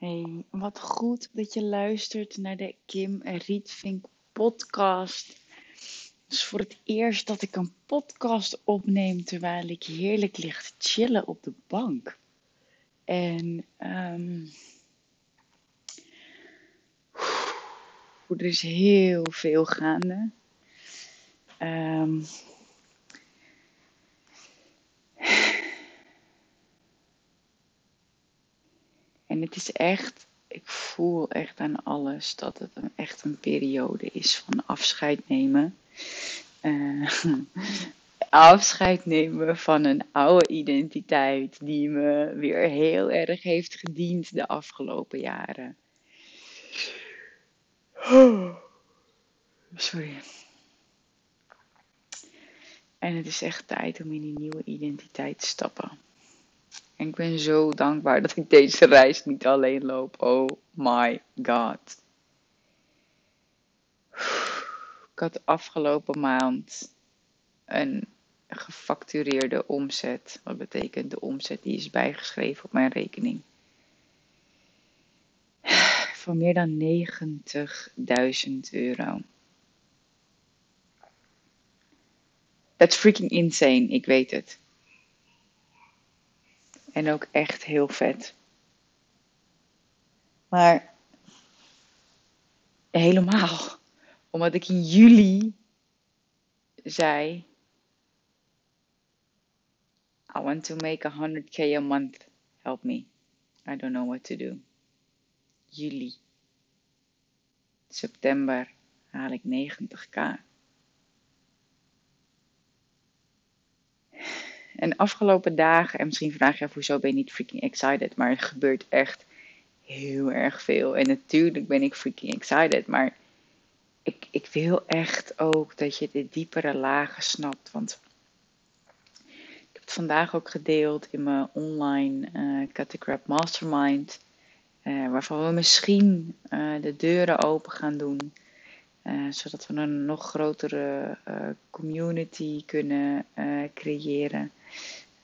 Hey, wat goed dat je luistert naar de Kim Rietvink podcast. Het is voor het eerst dat ik een podcast opneem terwijl ik heerlijk lig te chillen op de bank. En ehm, er is heel veel gaande. Ehm, En het is echt, ik voel echt aan alles dat het een, echt een periode is van afscheid nemen. Eh, afscheid nemen van een oude identiteit die me weer heel erg heeft gediend de afgelopen jaren. Sorry. En het is echt tijd om in die nieuwe identiteit te stappen. En ik ben zo dankbaar dat ik deze reis niet alleen loop. Oh my god. Ik had afgelopen maand een gefactureerde omzet. Wat betekent de omzet die is bijgeschreven op mijn rekening. Van meer dan 90.000 euro. That's freaking insane, ik weet het. En ook echt heel vet. Maar helemaal. Omdat ik in juli zei. I want to make 100k a month. Help me. I don't know what to do. Juli. September haal ik 90k. En afgelopen dagen, en misschien je af hoezo ben je niet freaking excited, maar er gebeurt echt heel erg veel. En natuurlijk ben ik freaking excited, maar ik, ik wil echt ook dat je de diepere lagen snapt. Want ik heb het vandaag ook gedeeld in mijn online uh, Mastermind. Uh, waarvan we misschien uh, de deuren open gaan doen. Zodat we een nog grotere community kunnen creëren.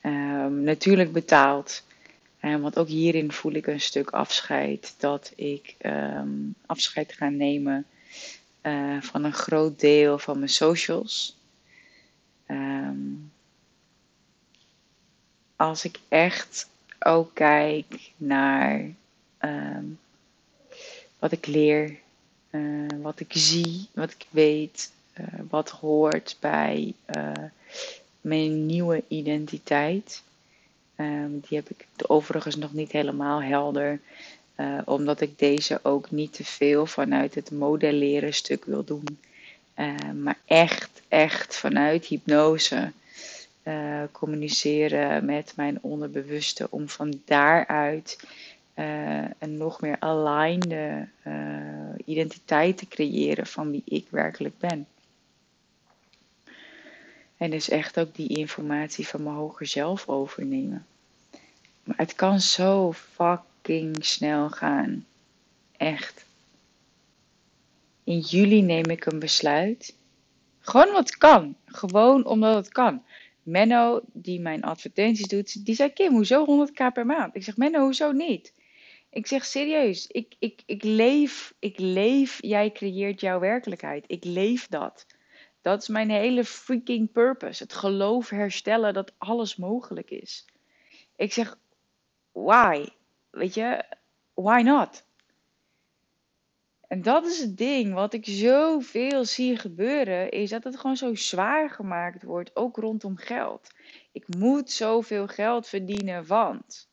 Um, natuurlijk betaald. want ook hierin voel ik een stuk afscheid. Dat ik um, afscheid ga nemen van een groot deel van mijn socials. Als ik echt ook kijk naar wat ik leer uh, wat ik zie, wat ik weet, uh, wat hoort bij mijn nieuwe identiteit. Um, die heb ik overigens nog niet helemaal helder, omdat ik deze ook niet te veel vanuit het modelleren stuk wil doen. maar echt, echt vanuit hypnose communiceren met mijn onderbewuste om van daaruit uh, een nog meer alignede uh, identiteit te creëren van wie ik werkelijk ben. En dus echt ook die informatie van mijn hoger zelf overnemen. Maar het kan zo fucking snel gaan. Echt. In juli neem ik een besluit. Gewoon wat kan. Gewoon omdat het kan. Menno, die mijn advertenties doet, die zei: Kim, hoezo 100k per maand? Ik zeg: Menno, hoezo niet? Ik zeg serieus, ik, ik, ik, leef, ik leef, jij creëert jouw werkelijkheid. Ik leef dat. Dat is mijn hele freaking purpose. Het geloof herstellen dat alles mogelijk is. Ik zeg, why? Weet je, why not? En dat is het ding, wat ik zoveel zie gebeuren, is dat het gewoon zo zwaar gemaakt wordt, ook rondom geld. Ik moet zoveel geld verdienen, want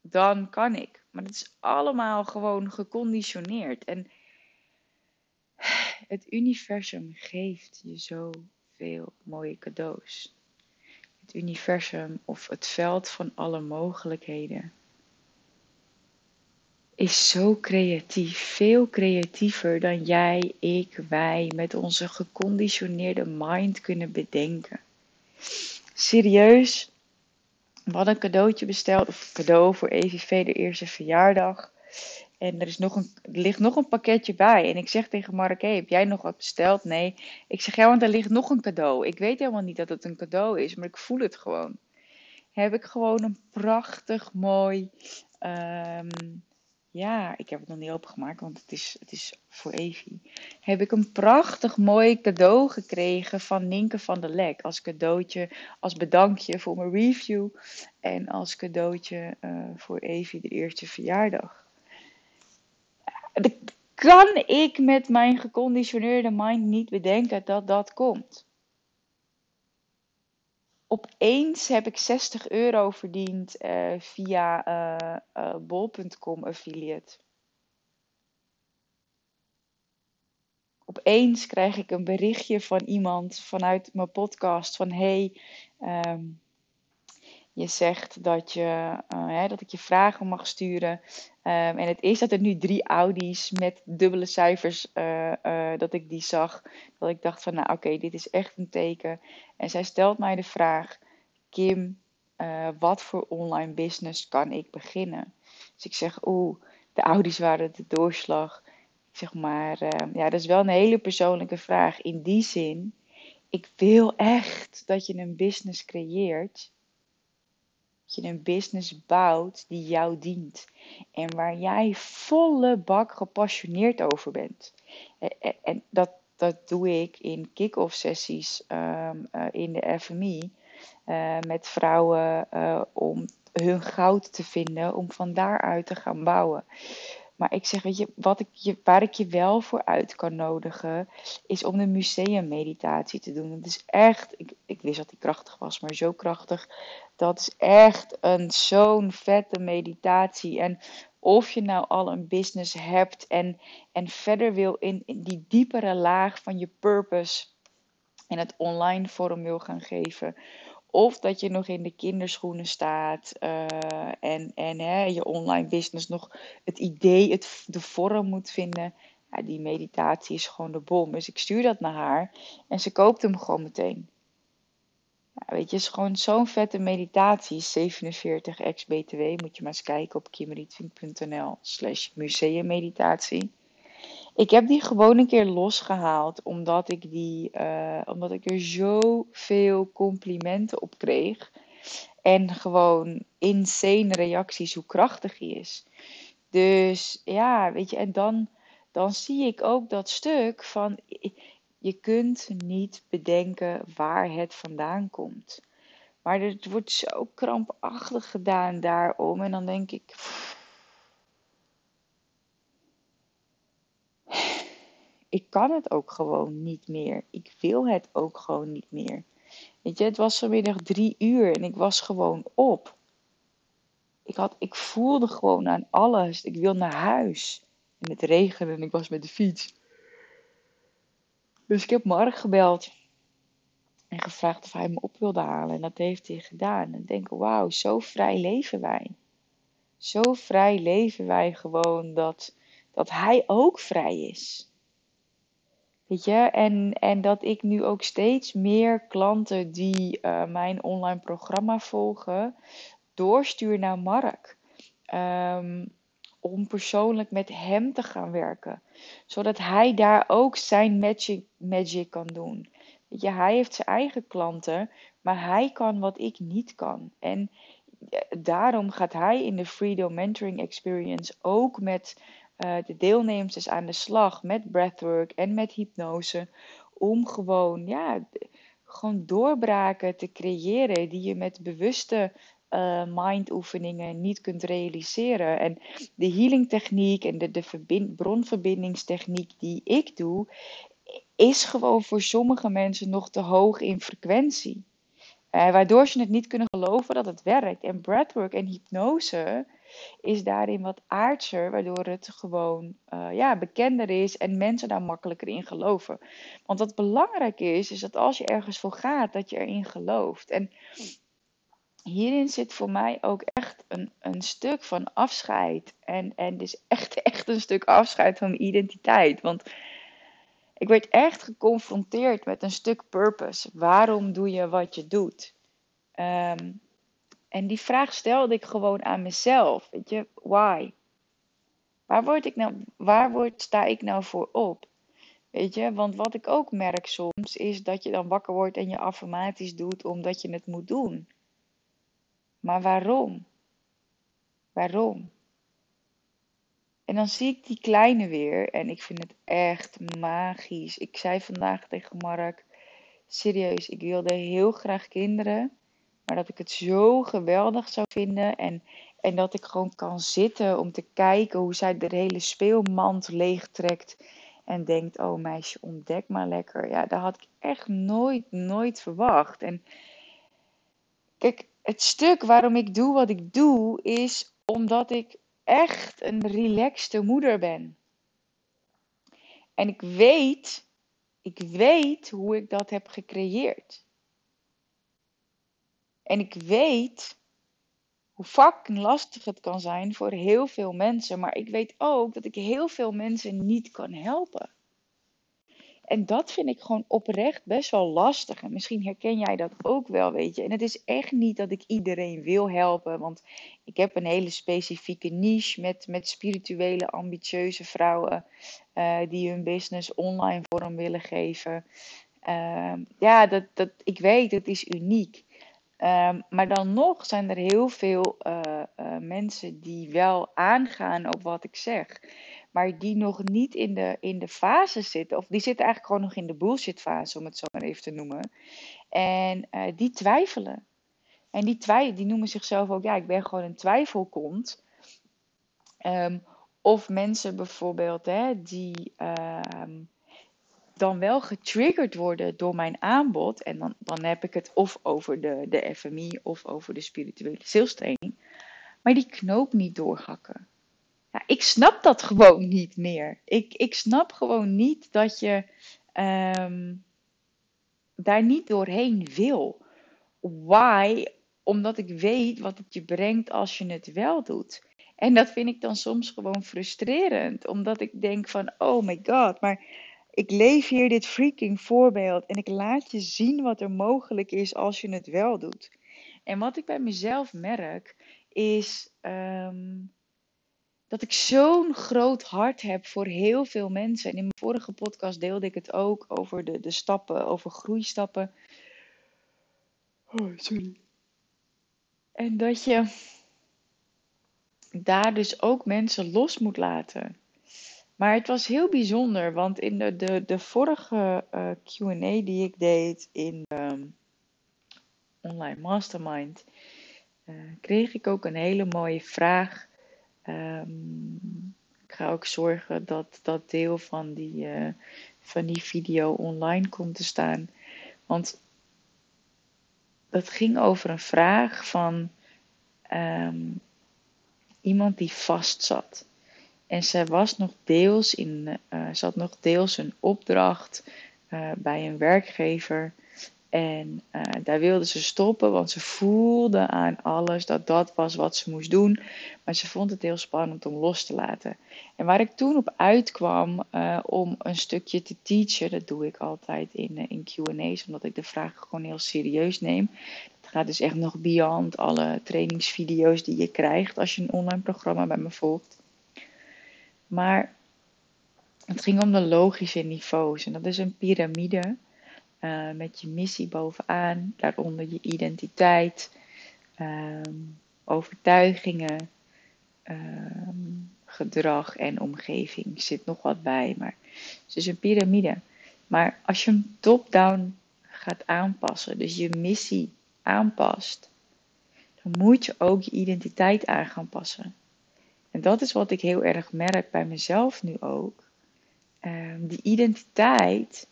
dan kan ik. Maar het is allemaal gewoon geconditioneerd. En het universum geeft je zoveel mooie cadeaus. Het universum of het veld van alle mogelijkheden is zo creatief. Veel creatiever dan jij, ik, wij met onze geconditioneerde mind kunnen bedenken. Serieus, hadden een cadeautje besteld, of cadeau voor EVV de eerste verjaardag. En er, is nog een, er ligt nog een pakketje bij. En ik zeg tegen Mark, hey, heb jij nog wat besteld? Nee. Ik zeg, ja, want er ligt nog een cadeau. Ik weet helemaal niet dat het een cadeau is, maar ik voel het gewoon. Heb ik gewoon een prachtig mooi... ehm, ja, ik heb het nog niet opengemaakt, want het is, het is voor Evie. Heb ik een prachtig mooi cadeau gekregen van Ninke van der Lek. Als cadeautje, als bedankje voor mijn review. En als cadeautje eh, voor Evie de eerste verjaardag. Kan ik met mijn geconditioneerde mind niet bedenken dat dat komt. Opeens heb ik 60 euro verdiend eh, via eh, eh, bol.com affiliate. Opeens krijg ik een berichtje van iemand vanuit mijn podcast van hey, ehm, je zegt dat, je, eh, hè, dat ik je vragen mag sturen. Ehm, en het is dat er nu drie Audi's met dubbele cijfers, eh, eh, dat ik die zag. Dat ik dacht van, nou oké, dit is echt een teken. En zij stelt mij de vraag, Kim, wat voor online business kan ik beginnen? Dus ik zeg, oeh, de Audi's waren de doorslag. Ik zeg maar, eh, ja, dat is wel een hele persoonlijke vraag. In die zin, ik wil echt dat je een business creëert. Je een business bouwt die jou dient. En waar jij volle bak gepassioneerd over bent. En, en- en dat, dat doe ik in kick-off sessies ehm, eh, in de FMI. eh, met vrouwen eh, om hun goud te vinden. Om van daaruit te gaan bouwen. Maar ik zeg, weet je, wat ik je, waar ik je wel voor uit kan nodigen, is om de museummeditatie te doen. Het is echt, ik, ik wist dat die krachtig was, maar zo krachtig. Dat is echt een zo'n vette meditatie. En of je nou al een business hebt en, en verder wil in, in die diepere laag van je purpose in het online vorm wil gaan geven. Of dat je nog in de kinderschoenen staat eh, en, en hè, je online business nog het idee, het, de vorm moet vinden. Ja, die meditatie is gewoon de bom. Dus ik stuur dat naar haar en ze koopt hem gewoon meteen. Ja, weet je, het is gewoon zo'n vette meditatie. 47 ex-BTW. Moet je maar eens kijken op kimrietvink.nl slash museummeditatie. Ik heb die gewoon een keer losgehaald, omdat ik, die, eh, omdat ik er zoveel complimenten op kreeg. En gewoon insane reacties, hoe krachtig die is. Dus ja, weet je, en dan, dan zie ik ook dat stuk van je kunt niet bedenken waar het vandaan komt. Maar het wordt zo krampachtig gedaan daarom. En dan denk ik, ik kan het ook gewoon niet meer. Ik wil het ook gewoon niet meer. Weet je, het was vanmiddag drie uur en ik was gewoon op. Ik, had, ik voelde gewoon aan alles. Ik wil naar huis. En het regende en ik was met de fiets. Dus ik heb Mark gebeld. En gevraagd of hij me op wilde halen. En dat heeft hij gedaan. En ik denk, wauw, zo vrij leven wij. Zo vrij leven wij gewoon dat, dat hij ook vrij is. Weet je, en, en dat ik nu ook steeds meer klanten die uh, mijn online programma volgen, doorstuur naar Mark. Um, om persoonlijk met hem te gaan werken. Zodat hij daar ook zijn magic, magic kan doen. Weet je, hij heeft zijn eigen klanten, maar hij kan wat ik niet kan. En daarom gaat hij in de Freedom Mentoring Experience ook met uh, de deelnemers aan de slag met breathwork en met hypnose. Om gewoon, ja, gewoon doorbraken te creëren die je met bewuste uh, mindoefeningen niet kunt realiseren. En de healing techniek en de, de verbind, bronverbindingstechniek die ik doe, is gewoon voor sommige mensen nog te hoog in frequentie. Uh, waardoor ze het niet kunnen geloven dat het werkt. En breathwork en hypnose is daarin wat aardser, waardoor het gewoon uh, ja, bekender is en mensen daar makkelijker in geloven. Want wat belangrijk is, is dat als je ergens voor gaat, dat je erin gelooft. En hierin zit voor mij ook echt een, een stuk van afscheid. En, en dus echt, echt een stuk afscheid van mijn identiteit. Want ik werd echt geconfronteerd met een stuk purpose. Waarom doe je wat je doet? Ehm, en die vraag stelde ik gewoon aan mezelf. Weet je, why? Waar, word ik nou, waar word, sta ik nou voor op? Weet je, want wat ik ook merk soms is dat je dan wakker wordt en je affirmaties doet omdat je het moet doen. Maar waarom? Waarom? En dan zie ik die kleine weer en ik vind het echt magisch. Ik zei vandaag tegen Mark, serieus, ik wilde heel graag kinderen, maar dat ik het zo geweldig zou vinden en, en dat ik gewoon kan zitten om te kijken hoe zij de hele speelmand leegtrekt en denkt, oh meisje, ontdek maar lekker. Ja, dat had ik echt nooit, nooit verwacht. En kijk, het stuk waarom ik doe wat ik doe, is omdat ik echt een relaxte moeder ben. En ik weet, ik weet hoe ik dat heb gecreëerd. En ik weet hoe fucking lastig het kan zijn voor heel veel mensen. Maar ik weet ook dat ik heel veel mensen niet kan helpen. En dat vind ik gewoon oprecht best wel lastig. En misschien herken jij dat ook wel, weet je. En het is echt niet dat ik iedereen wil helpen. Want ik heb een hele specifieke niche met, met spirituele, ambitieuze vrouwen. Uh, die hun business online vorm willen geven. Uh, ja, dat, dat, ik weet, het is uniek. Um, maar dan nog zijn er heel veel uh, uh, mensen die wel aangaan op wat ik zeg maar die nog niet in de, in de fase zitten, of die zitten eigenlijk gewoon nog in de bullshit fase, om het zo maar even te noemen. En uh, die twijfelen. En die, twijfelen, die noemen zichzelf ook, ja, ik ben gewoon een twijfelkont. Um, of mensen bijvoorbeeld, hè, die um, dan wel getriggerd worden door mijn aanbod. En dan, dan heb ik het of over de, de FMI of over de spirituele sales. Maar die knoop niet doorhakken ja, ik snap dat gewoon niet meer. Ik, ik snap gewoon niet dat je um, daar niet doorheen wil. Why? Omdat ik weet wat het je brengt als je het wel doet. En dat vind ik dan soms gewoon frustrerend. Omdat ik denk van, oh my god, maar ik leef hier dit freaking voorbeeld. En ik laat je zien wat er mogelijk is als je het wel doet. En wat ik bij mezelf merk, is um, dat ik zo'n groot hart heb voor heel veel mensen. En in mijn vorige podcast deelde ik het ook over de, de stappen, over groeistappen. Oh, sorry. En dat je daar dus ook mensen los moet laten. Maar het was heel bijzonder, want in de, de, de vorige eh, QA die ik deed in um, Online Mastermind, uh, kreeg ik ook een hele mooie vraag Um, ik ga ook zorgen dat dat deel van die, uh, van die video online komt te staan. Want dat ging over een vraag van um, iemand die vast zat. En zij was nog deels in, uh, ze had nog deels een opdracht uh, bij een werkgever. En uh, daar wilde ze stoppen, want ze voelde aan alles dat dat was wat ze moest doen. Maar ze vond het heel spannend om los te laten. En waar ik toen op uitkwam om een stukje te teachen, dat doe ik altijd in, in QA's, omdat ik de vragen gewoon heel serieus neem. Het gaat dus echt nog beyond alle trainingsvideo's die je krijgt als je een online programma bij me volgt. Maar het ging om de logische niveaus. En dat is een piramide. Uh, met je missie bovenaan, daaronder je identiteit, um, overtuigingen, um, gedrag en omgeving. zit nog wat bij, maar het is een piramide. Maar als je hem top-down gaat aanpassen, dus je missie aanpast, dan moet je ook je identiteit aan gaan passen. En dat is wat ik heel erg merk bij mezelf nu ook. Um, die identiteit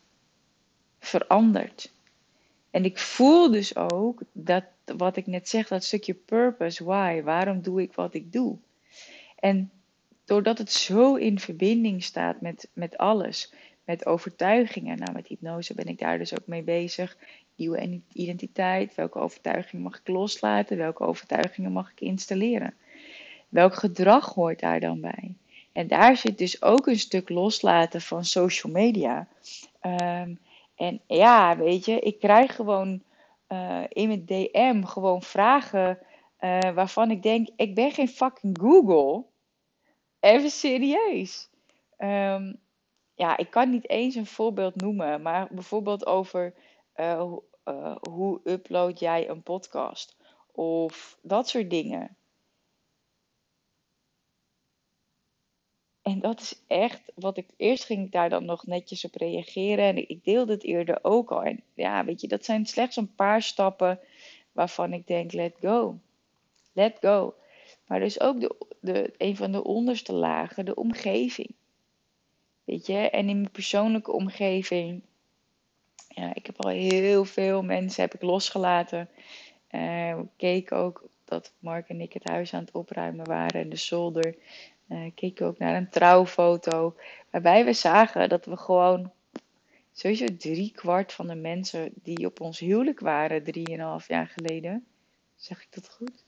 verandert. En ik voel dus ook dat wat ik net zeg, dat stukje purpose, why, waarom doe ik wat ik doe. En doordat het zo in verbinding staat met, met alles, met overtuigingen, nou met hypnose ben ik daar dus ook mee bezig. nieuwe identiteit? Welke overtuigingen mag ik loslaten? Welke overtuigingen mag ik installeren? Welk gedrag hoort daar dan bij? En daar zit dus ook een stuk loslaten van social media. Ehm, en ja, weet je, ik krijg gewoon uh, in mijn DM gewoon vragen uh, waarvan ik denk, ik ben geen fucking Google. Even serieus. Um, ja, ik kan niet eens een voorbeeld noemen, maar bijvoorbeeld over uh, hoe upload jij een podcast of dat soort dingen. En dat is echt wat ik eerst ging ik daar dan nog netjes op reageren en ik deelde het eerder ook al. En ja, weet je, dat zijn slechts een paar stappen waarvan ik denk, let go. Let go. Maar dus ook de, de, een van de onderste lagen, de omgeving. Weet je, en in mijn persoonlijke omgeving, ja, ik heb al heel veel mensen heb ik losgelaten. Uh, keek ook dat Mark en ik het huis aan het opruimen waren en de zolder. Uh, keek ook naar een trouwfoto. Waarbij we zagen dat we gewoon sowieso drie kwart van de mensen die op ons huwelijk waren, drieënhalf jaar geleden. Zeg ik dat goed?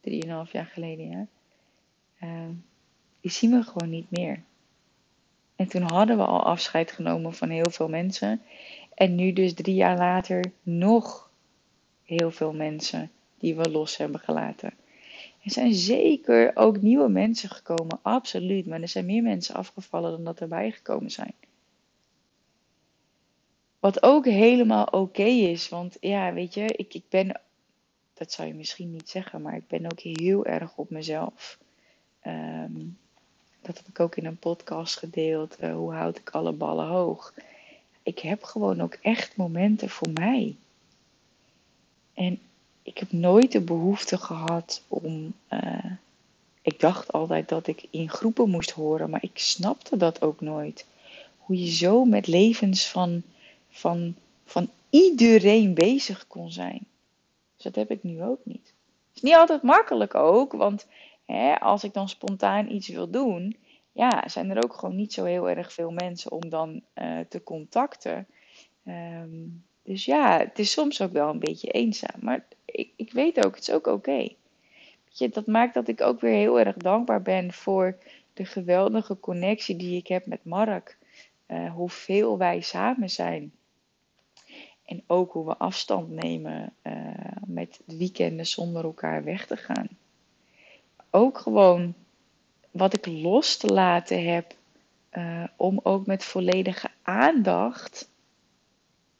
Drieënhalf jaar geleden, ja. Uh, die zien we gewoon niet meer. En toen hadden we al afscheid genomen van heel veel mensen. En nu dus drie jaar later nog heel veel mensen die we los hebben gelaten. Er zijn zeker ook nieuwe mensen gekomen, absoluut. Maar er zijn meer mensen afgevallen dan dat erbij gekomen zijn. Wat ook helemaal oké is, want ja, weet je, ik, ik ben, dat zou je misschien niet zeggen, maar ik ben ook heel erg op mezelf. Um, dat heb ik ook in een podcast gedeeld. Uh, hoe houd ik alle ballen hoog? Ik heb gewoon ook echt momenten voor mij. En ik heb nooit de behoefte gehad om. Uh, ik dacht altijd dat ik in groepen moest horen, maar ik snapte dat ook nooit. Hoe je zo met levens van, van, van iedereen bezig kon zijn. Dus dat heb ik nu ook niet. Het is niet altijd makkelijk ook, want hè, als ik dan spontaan iets wil doen, ja, zijn er ook gewoon niet zo heel erg veel mensen om dan uh, te contacten. Um, dus ja, het is soms ook wel een beetje eenzaam. Maar ik, ik weet ook, het is ook oké. Dat maakt dat ik ook weer heel erg dankbaar ben voor de geweldige connectie die ik heb met Mark. Uh, hoeveel wij samen zijn. En ook hoe we afstand nemen uh, met weekenden zonder elkaar weg te gaan ook gewoon wat ik los te laten heb, uh, om ook met volledige aandacht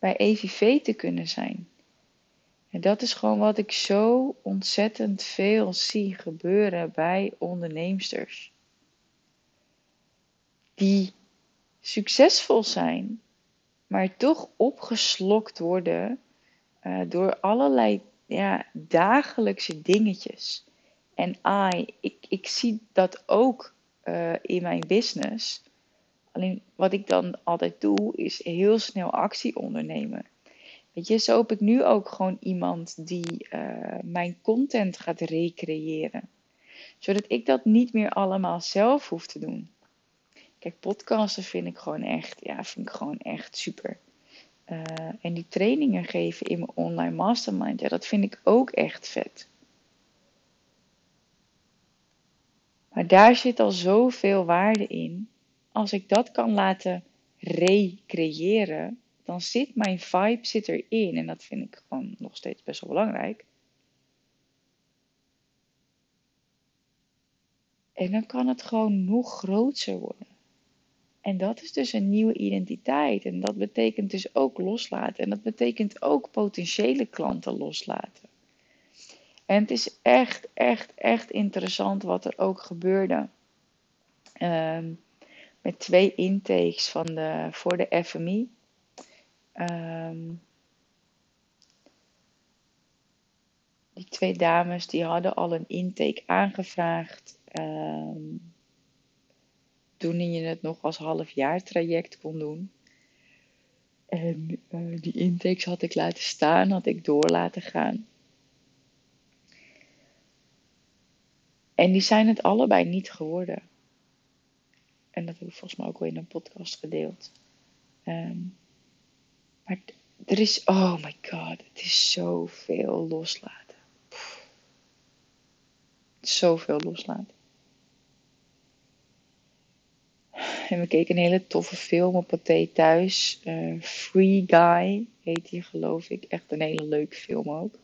bij EVV te kunnen zijn. En dat is gewoon wat ik zo ontzettend veel zie gebeuren bij onderneemsters. Die succesvol zijn, maar toch opgeslokt worden uh, door allerlei ja, dagelijkse dingetjes. En I, ik, ik zie dat ook uh, in mijn business. Alleen wat ik dan altijd doe, is heel snel actie ondernemen. Weet je, zo heb ik nu ook gewoon iemand die uh, mijn content gaat recreëren. Zodat ik dat niet meer allemaal zelf hoef te doen. Kijk, podcasten vind ik gewoon echt, ja, vind ik gewoon echt super. Uh, en die trainingen geven in mijn online mastermind, ja, dat vind ik ook echt vet. Maar daar zit al zoveel waarde in. Als ik dat kan laten recreëren, dan zit mijn vibe zit erin. En dat vind ik gewoon nog steeds best wel belangrijk. En dan kan het gewoon nog groter worden. En dat is dus een nieuwe identiteit. En dat betekent dus ook loslaten. En dat betekent ook potentiële klanten loslaten. En het is echt, echt, echt interessant wat er ook gebeurde. Um, met twee intakes van de, voor de FMI. Ehm, die twee dames die hadden al een intake aangevraagd. Um, toen je het nog als halfjaar traject kon doen. En uh, die intakes had ik laten staan, had ik door laten gaan. En die zijn het allebei niet geworden. En dat heb ik volgens mij ook al in een podcast gedeeld. Um, maar er is, oh my god, het is zoveel loslaten. Zoveel loslaten. En we keken een hele toffe film op Pathé thuis. Uh, Free Guy heet die, geloof ik. Echt een hele leuke film ook.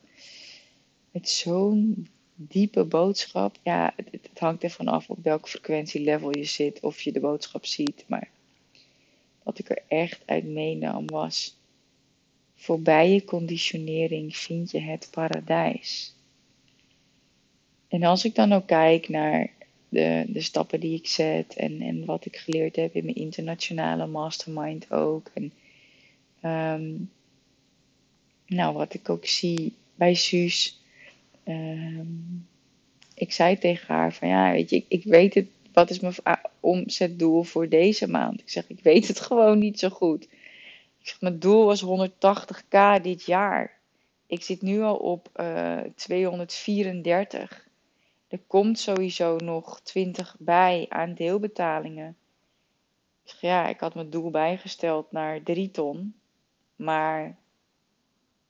Met zo'n diepe boodschap. Ja, het, hangt ervan af op welk frequentielevel je zit. Of je de boodschap ziet. Maar wat ik er echt uit meenam was. Voorbij je conditionering vind je het paradijs. En als ik dan ook kijk naar de, de stappen die ik zet en, en wat ik geleerd heb in mijn internationale mastermind ook. En ehm, nou, wat ik ook zie bij Suus. Ehm, ik zei tegen haar van ja, weet je, ik, ik weet het, wat is mijn omzetdoel voor deze maand? Ik zeg, ik weet het gewoon niet zo goed. Ik zeg, mijn doel was 180k dit jaar. Ik zit nu al op uh, eh, 234. Er komt sowieso nog 20 bij aan deelbetalingen. Ik zeg, ja, ik had mijn doel bijgesteld naar 3 ton. Maar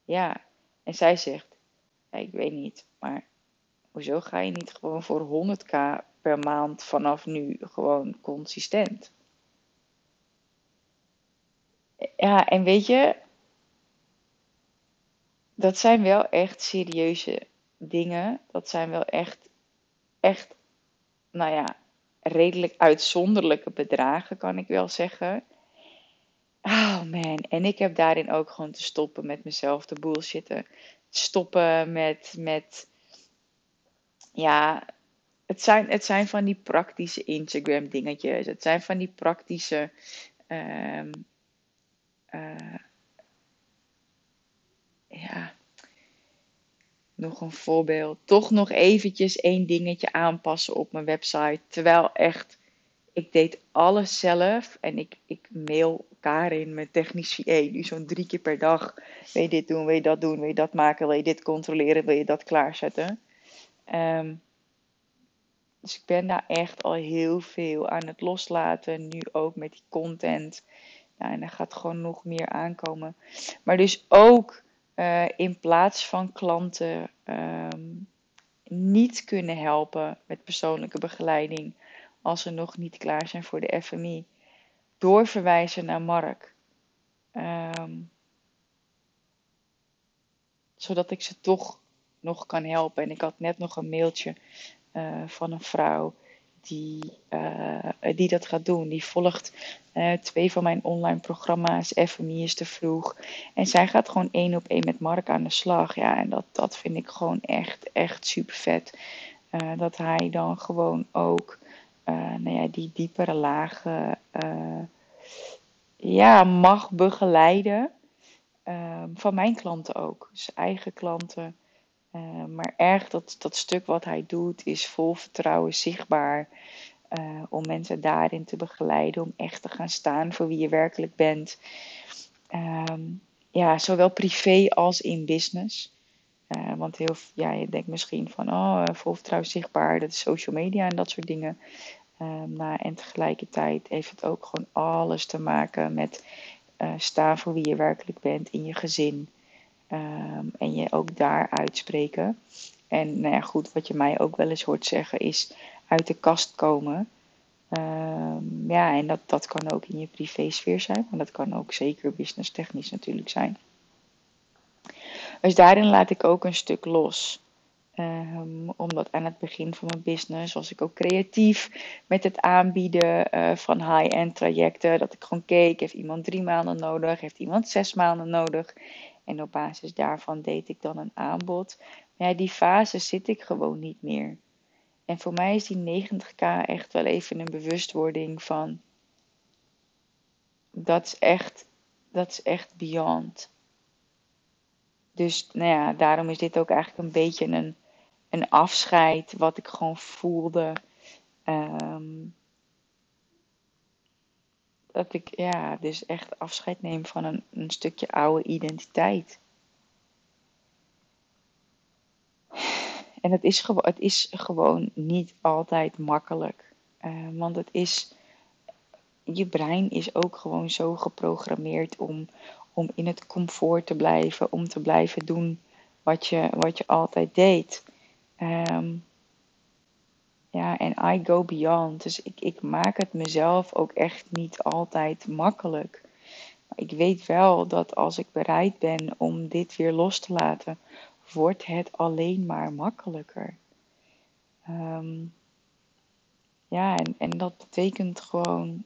ja, en zij zegt, ik weet niet, maar hoezo ga je niet gewoon voor 100k per maand vanaf nu gewoon consistent? Ja, en weet je, dat zijn wel echt serieuze dingen. Dat zijn wel echt echt, nou ja, redelijk uitzonderlijke bedragen, kan ik wel zeggen. Oh man, en ik heb daarin ook gewoon te stoppen met mezelf te bullshitten. Stoppen met, met ja, het zijn, het zijn van die praktische Instagram dingetjes. Het zijn van die praktische um, uh, ja, nog een voorbeeld. Toch nog eventjes één dingetje aanpassen op mijn website. Terwijl echt, ik deed alles zelf. En ik, ik mail Karin, mijn technisch VA, nu zo'n drie keer per dag. Wil je dit doen, wil je dat doen, wil je dat maken, wil je dit controleren, wil je dat klaarzetten. Um, dus ik ben daar echt al heel veel aan het loslaten. Nu ook met die content. Nou, en er gaat gewoon nog meer aankomen. Maar dus ook uh, in plaats van klanten um, niet kunnen helpen met persoonlijke begeleiding als ze nog niet klaar zijn voor de FMI, doorverwijzen naar Mark. Um, zodat ik ze toch nog kan helpen. En ik had net nog een mailtje uh, van een vrouw die, uh, die dat gaat doen. Die volgt uh, twee van mijn online programma's. FMI is te vroeg. En zij gaat gewoon één op één met Mark aan de slag. Ja, en dat, dat vind ik gewoon echt, echt super vet. Dat hij dan gewoon ook nou ja, die diepere lagen ja, mag begeleiden. van mijn klanten ook. Dus eigen klanten. Uh, maar erg dat, dat stuk wat hij doet is vol vertrouwen zichtbaar. Om mensen daarin te begeleiden, om echt te gaan staan voor wie je werkelijk bent. Um, ja, zowel privé als in business. Uh, want heel, ja, je denkt misschien van, oh, vol vertrouwen zichtbaar, dat is social media en dat soort dingen. Um, nou, en tegelijkertijd heeft het ook gewoon alles te maken met staan voor wie je werkelijk bent in je gezin, Um, en je ook daar uitspreken. En nou ja, goed, wat je mij ook wel eens hoort zeggen is uit de kast komen. Um, ja, en dat, dat kan ook in je privésfeer zijn, maar dat kan ook zeker business technisch natuurlijk zijn. Dus daarin laat ik ook een stuk los. Um, omdat aan het begin van mijn business was ik ook creatief met het aanbieden uh, van high-end trajecten. Dat ik gewoon keek, heeft iemand drie maanden nodig, heeft iemand zes maanden nodig. En op basis daarvan deed ik dan een aanbod. Maar ja, die fase zit ik gewoon niet meer. En voor mij is die 90k echt wel even een bewustwording van. Dat is echt, dat is echt beyond. Dus nou ja, daarom is dit ook eigenlijk een beetje een, een afscheid wat ik gewoon voelde. Um, dat ik ja, dus echt afscheid neem van een, een stukje oude identiteit. En het is, het is gewoon niet altijd makkelijk. Uh, want het is, je brein is ook gewoon zo geprogrammeerd om, om in het comfort te blijven, om te blijven doen wat je, wat je altijd deed. Ehm, ja, en I go beyond. Dus ik, ik maak het mezelf ook echt niet altijd makkelijk. Ik weet wel dat als ik bereid ben om dit weer los te laten, wordt het alleen maar makkelijker. Ehm, ja, en, en dat betekent gewoon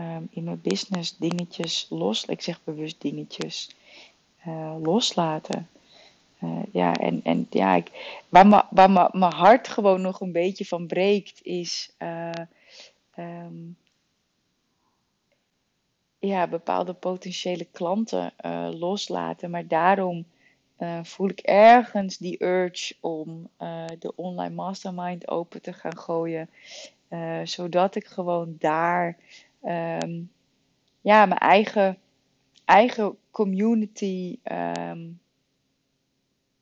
um, in mijn business dingetjes los. Ik zeg bewust dingetjes uh, loslaten. Uh, ja, en, en ja, ik, waar, mijn hart gewoon nog een beetje van breekt, is uh, um, ja, bepaalde potentiële klanten loslaten. Maar daarom voel ik ergens die urge om de online mastermind open te gaan gooien. zodat ik gewoon daar um, ja, mijn eigen, eigen community um,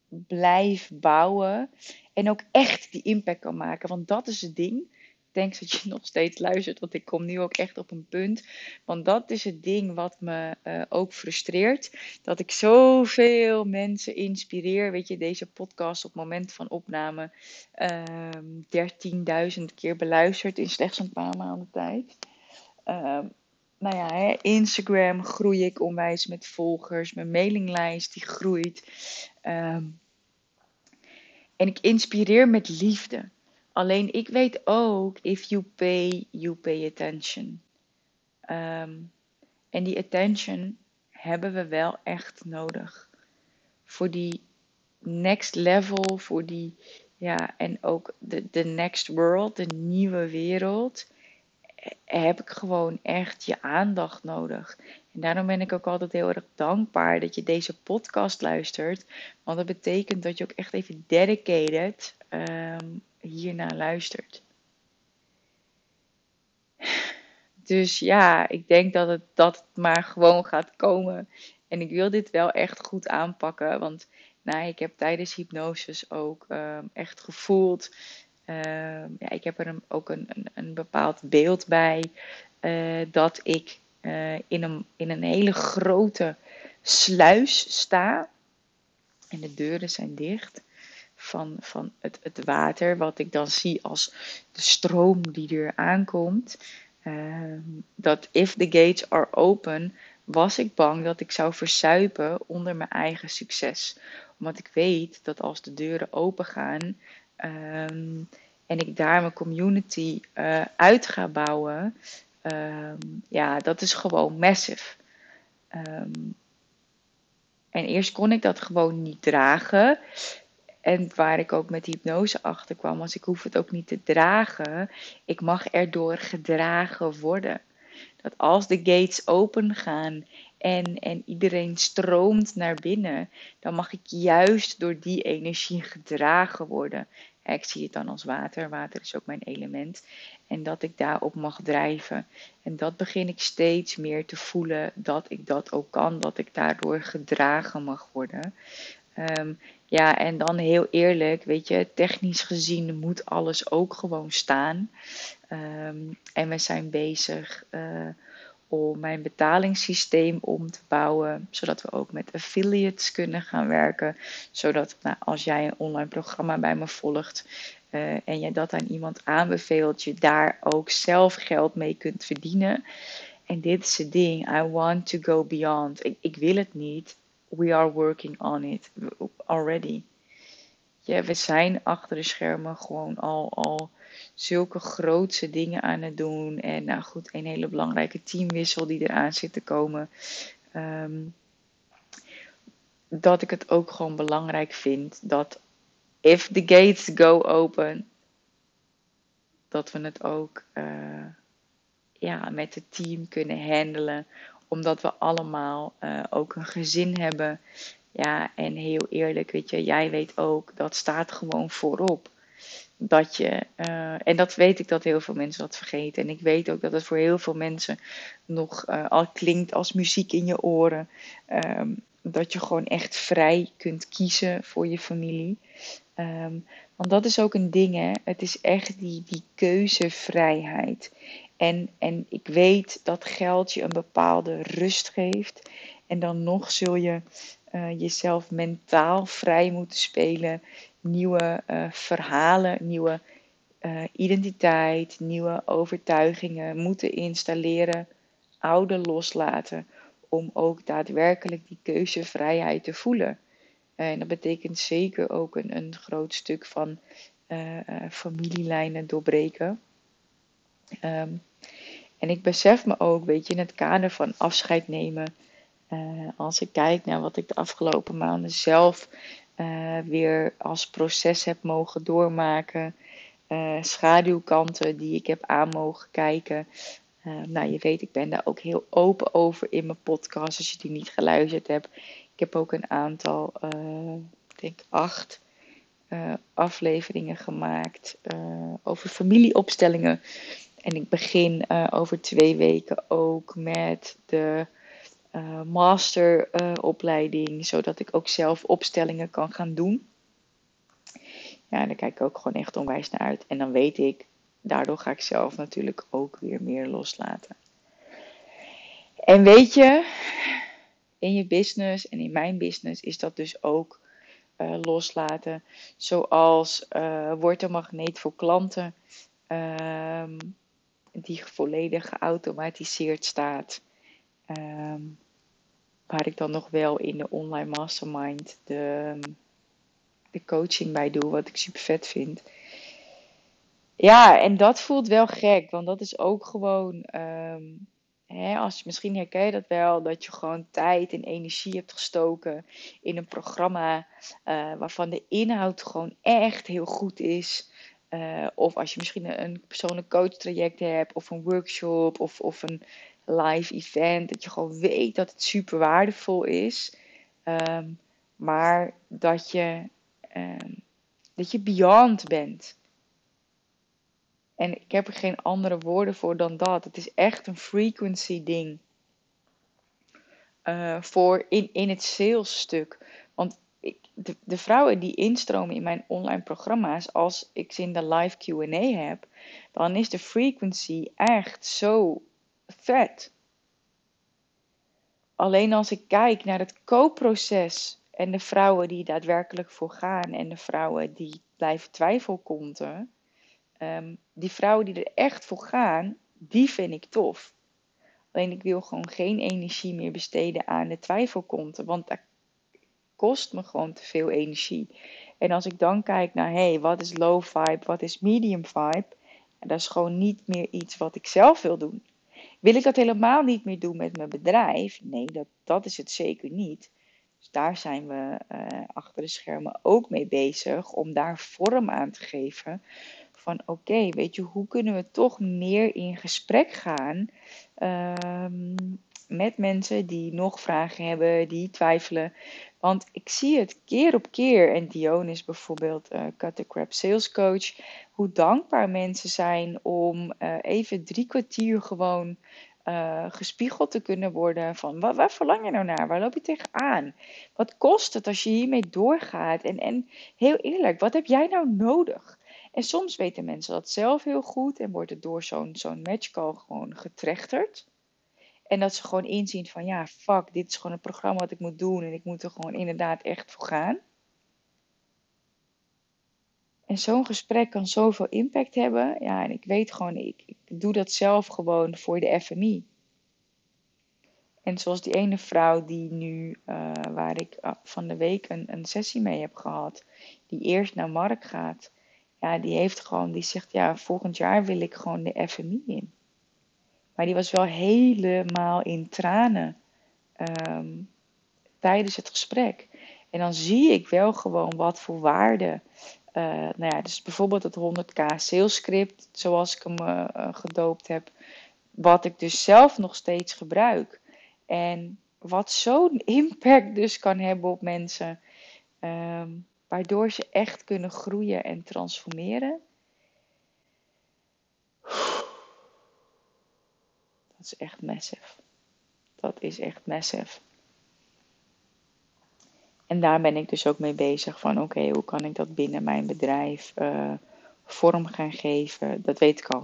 blijf bouwen. En ook echt die impact kan maken. Want dat is het ding. Ik denk dat je nog steeds luistert, want ik kom nu ook echt op een punt. Want dat is het ding wat me uh, ook frustreert. Dat ik zoveel mensen inspireer. Weet je, deze podcast op moment van opname um, 13.000 keer beluisterd in slechts een paar maanden tijd. Uh, nou ja, hè, Instagram groei ik onwijs met volgers. Mijn mailinglijst die groeit. Um, en ik inspireer met liefde. Alleen ik weet ook, if you pay, you pay attention. Um, en die attention hebben we wel echt nodig. Voor die next level, voor die, ja, en ook de, de next world, de nieuwe wereld heb ik gewoon echt je aandacht nodig. En daarom ben ik ook altijd heel erg dankbaar dat je deze podcast luistert. Want dat betekent dat je ook echt even dedicated um, hiernaar luistert. Dus ja, ik denk dat het, dat maar gewoon gaat komen. En ik wil dit wel echt goed aanpakken. Want nou, ik heb tijdens hypnosis ook um, echt gevoeld ja, ik heb er ook een, een, een, bepaald beeld bij uh, dat ik uh, in, een, in een hele grote sluis sta. En de deuren zijn dicht van, van het, het water, wat ik dan zie als de stroom die er aankomt. Ehm, dat if the gates are open, was ik bang dat ik zou versuipen onder mijn eigen succes. Omdat ik weet dat als de deuren open gaan, Um, en ik daar mijn community uh, uit ga bouwen, um, ja, dat is gewoon massive. Um, en eerst kon ik dat gewoon niet dragen. En waar ik ook met hypnose achter kwam, was ik hoef het ook niet te dragen. Ik mag erdoor gedragen worden. Dat als de gates open gaan en, en iedereen stroomt naar binnen, dan mag ik juist door die energie gedragen worden. Ik zie het dan als water. Water is ook mijn element. En dat ik daarop mag drijven. En dat begin ik steeds meer te voelen dat ik dat ook kan. Dat ik daardoor gedragen mag worden. Um, ja, en dan heel eerlijk, weet je, technisch gezien moet alles ook gewoon staan. Um, en we zijn bezig. Uh, om mijn betalingssysteem om te bouwen, zodat we ook met affiliates kunnen gaan werken. Zodat nou, als jij een online programma bij me volgt uh, en je dat aan iemand aanbeveelt, je daar ook zelf geld mee kunt verdienen. En dit is het ding, I want to go beyond. Ik, ik wil het niet, we are working on it already. Ja, we zijn achter de schermen gewoon al, al zulke grootse dingen aan het doen. En nou goed, een hele belangrijke teamwissel die eraan zit te komen. Um, dat ik het ook gewoon belangrijk vind dat if the gates go open, dat we het ook uh, ja, met het team kunnen handelen. Omdat we allemaal uh, ook een gezin hebben. Ja, en heel eerlijk, weet je, jij weet ook, dat staat gewoon voorop dat je, uh, en dat weet ik dat heel veel mensen dat vergeten. En ik weet ook dat het voor heel veel mensen nog uh, al klinkt als muziek in je oren. Um, dat je gewoon echt vrij kunt kiezen voor je familie. Ehm, want dat is ook een ding, hè. Het is echt die, die keuzevrijheid. En, en ik weet dat geld je een bepaalde rust geeft. En dan nog zul je uh, jezelf mentaal vrij moeten spelen. Nieuwe uh, verhalen, nieuwe uh, identiteit, nieuwe overtuigingen moeten installeren. Oude loslaten. Om ook daadwerkelijk die keuzevrijheid te voelen. En dat betekent zeker ook een, een groot stuk van familielijnen doorbreken. Um, en ik besef me ook, weet je, in het kader van afscheid nemen. Uh, als ik kijk naar wat ik de afgelopen maanden zelf uh, weer als proces heb mogen doormaken. Uh, schaduwkanten die ik heb aan mogen kijken. nou, je weet, ik ben daar ook heel open over in mijn podcast als je die niet geluisterd hebt. Ik heb ook een aantal, ik denk acht afleveringen gemaakt over familieopstellingen. En ik begin over twee weken ook met de uh, masteropleiding, zodat ik ook zelf opstellingen kan gaan doen. Ja, daar kijk ik ook gewoon echt onwijs naar uit. En dan weet ik, daardoor ga ik zelf natuurlijk ook weer meer loslaten. En weet je, in je business en in mijn business is dat dus ook uh, loslaten. Zoals uh, wordt een magneet voor klanten. Um, die volledig geautomatiseerd staat. Um, waar ik dan nog wel in de online mastermind de, de coaching bij doe, wat ik super vet vind. Ja, en dat voelt wel gek, want dat is ook gewoon. Hè, als je misschien herken je dat wel, dat je gewoon tijd en energie hebt gestoken in een programma uh, waarvan de inhoud gewoon echt heel goed is. Uh, of als je misschien een persoonlijk coach traject hebt, of een workshop, of, of een live event, dat je gewoon weet dat het super waardevol is. Um, maar dat je, um, dat je beyond bent. En ik heb er geen andere woorden voor dan dat. Het is echt een frequency ding. Uh, voor in, in het sales stuk. Want de, de vrouwen die instromen in mijn online programma's, als ik ze in de live QA heb, dan is de frequency echt zo vet. Alleen als ik kijk naar het koopproces en de vrouwen die daadwerkelijk voor gaan en de vrouwen die blijven twijfelkonten, um, die vrouwen die er echt voor gaan, die vind ik tof. Alleen ik wil gewoon geen energie meer besteden aan de twijfelkonten, want daar kost me gewoon te veel energie. En als ik dan kijk naar, hey, wat is low vibe, wat is medium vibe? Dat is gewoon niet meer iets wat ik zelf wil doen. Wil ik dat helemaal niet meer doen met mijn bedrijf? Nee, dat, dat is het zeker niet. Dus daar zijn we uh, achter de schermen ook mee bezig om daar vorm aan te geven. Van oké, weet je, hoe kunnen we toch meer in gesprek gaan um, met mensen die nog vragen hebben, die twijfelen. Want ik zie het keer op keer, en Dion is bijvoorbeeld uh, Cut the Crap Sales Coach, hoe dankbaar mensen zijn om uh, even drie kwartier gewoon uh, gespiegeld te kunnen worden van waar, waar, verlang je nou naar? Waar loop je tegenaan? Wat kost het als je hiermee doorgaat? En, en heel eerlijk, wat heb jij nou nodig? En soms weten mensen dat zelf heel goed en wordt het door zo'n zo'n matchcall gewoon getrechterd. En dat ze gewoon inzien van ja, fuck, dit is gewoon een programma wat ik moet doen en ik moet er gewoon inderdaad echt voor gaan. En zo'n gesprek kan zoveel impact hebben. Ja, en ik weet gewoon, ik, ik doe dat zelf gewoon voor de FMI. En zoals die ene vrouw die nu, uh, waar ik ah, van de week een, een sessie mee heb gehad, die eerst naar Mark gaat. Ja, die heeft gewoon, die zegt ja, volgend jaar wil ik gewoon de FMI in. Maar die was wel helemaal in tranen um, tijdens het gesprek. En dan zie ik wel gewoon wat voor waarde. Uh, nou ja, dus bijvoorbeeld het 100k sales script, zoals ik hem uh, gedoopt heb. Wat ik dus zelf nog steeds gebruik. En wat zo'n impact dus kan hebben op mensen. Um, waardoor ze echt kunnen groeien en transformeren. Dat is echt massive. Dat is echt massive. En daar ben ik dus ook mee bezig van oké, hoe kan ik dat binnen mijn bedrijf uh, vorm gaan geven? Dat weet ik al.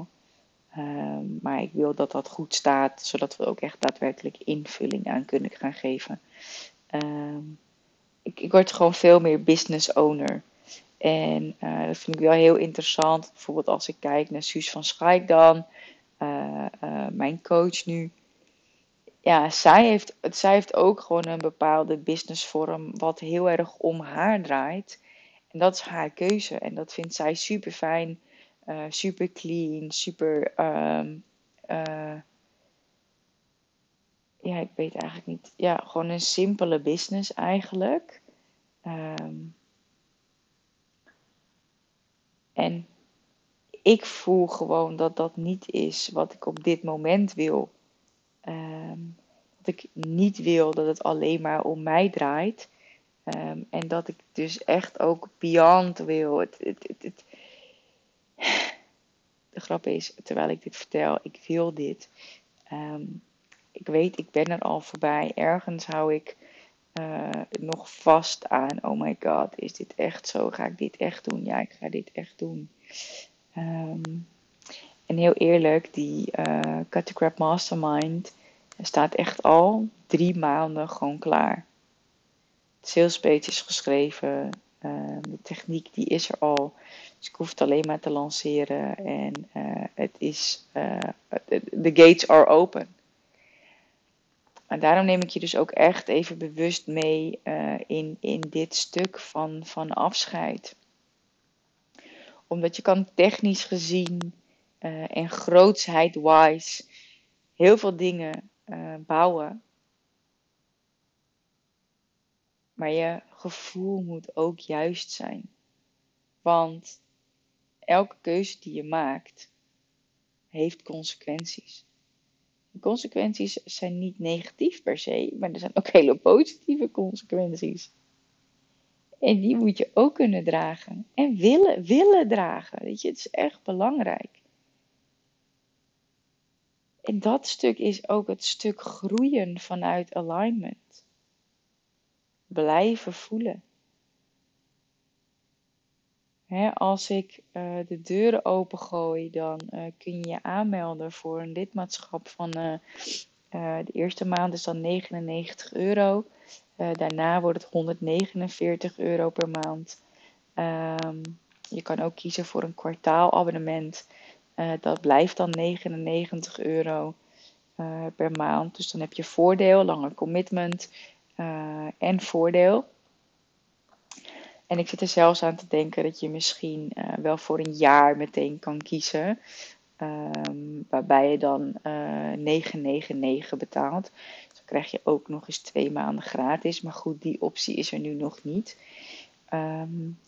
Ehm, maar ik wil dat dat goed staat, zodat we ook echt daadwerkelijk invulling aan kunnen gaan geven. Ehm, ik, ik word gewoon veel meer business owner. En uh, dat vind ik wel heel interessant. Bijvoorbeeld als ik kijk naar Suus van Schaik dan, uh, uh, mijn coach nu. Ja, zij heeft, zij heeft ook gewoon een bepaalde businessvorm wat heel erg om haar draait. En dat is haar keuze. En dat vindt zij super fijn, super clean, super. Um, ja, ik weet eigenlijk niet. Ja, gewoon een simpele business eigenlijk. Um, en ik voel gewoon dat dat niet is wat ik op dit moment wil. Um, dat ik niet wil dat het alleen maar om mij draait. Um, en dat ik dus echt ook beyond wil. Het, het, de grap is, terwijl ik dit vertel, ik wil dit. Um, ik weet, ik ben er al voorbij. Ergens hou ik uh, nog vast aan. Oh my god, is dit echt zo? Ga ik dit echt doen? Ja, ik ga dit echt doen. Um, en heel eerlijk, die uh, Cut the Crap Mastermind staat echt al drie maanden gewoon klaar. Het salespage is geschreven. Uh, de techniek die is er al. Dus ik hoef het alleen maar te lanceren. En uh, het is. De gates are open. En daarom neem ik je dus ook echt even bewust mee in, in dit stuk van, van afscheid. Omdat je kan technisch gezien uh, en grootsheid-wise heel veel dingen uh, bouwen. Maar je gevoel moet ook juist zijn. Want elke keuze die je maakt, heeft consequenties. De consequenties zijn niet negatief per se, maar er zijn ook hele positieve consequenties. En die moet je ook kunnen dragen. En willen, willen dragen. Weet je, het is echt belangrijk. En dat stuk is ook het stuk groeien vanuit alignment. Blijven voelen als ik uh, de deuren opengooi, dan uh, kun je je aanmelden voor een lidmaatschap van uh, de eerste maand is dan 99 euro. Daarna wordt het 149 euro per maand. Um, je kan ook kiezen voor een kwartaalabonnement. dat blijft dan 99 euro per maand. Dus dan heb je voordeel, langer commitment en voordeel. En ik zit er zelfs aan te denken dat je misschien wel voor een jaar meteen kan kiezen. Um, waarbij je dan uh, eh, 9,99 betaalt. Dus dan krijg je ook nog eens twee maanden gratis. Maar goed, die optie is er nu nog niet. Um,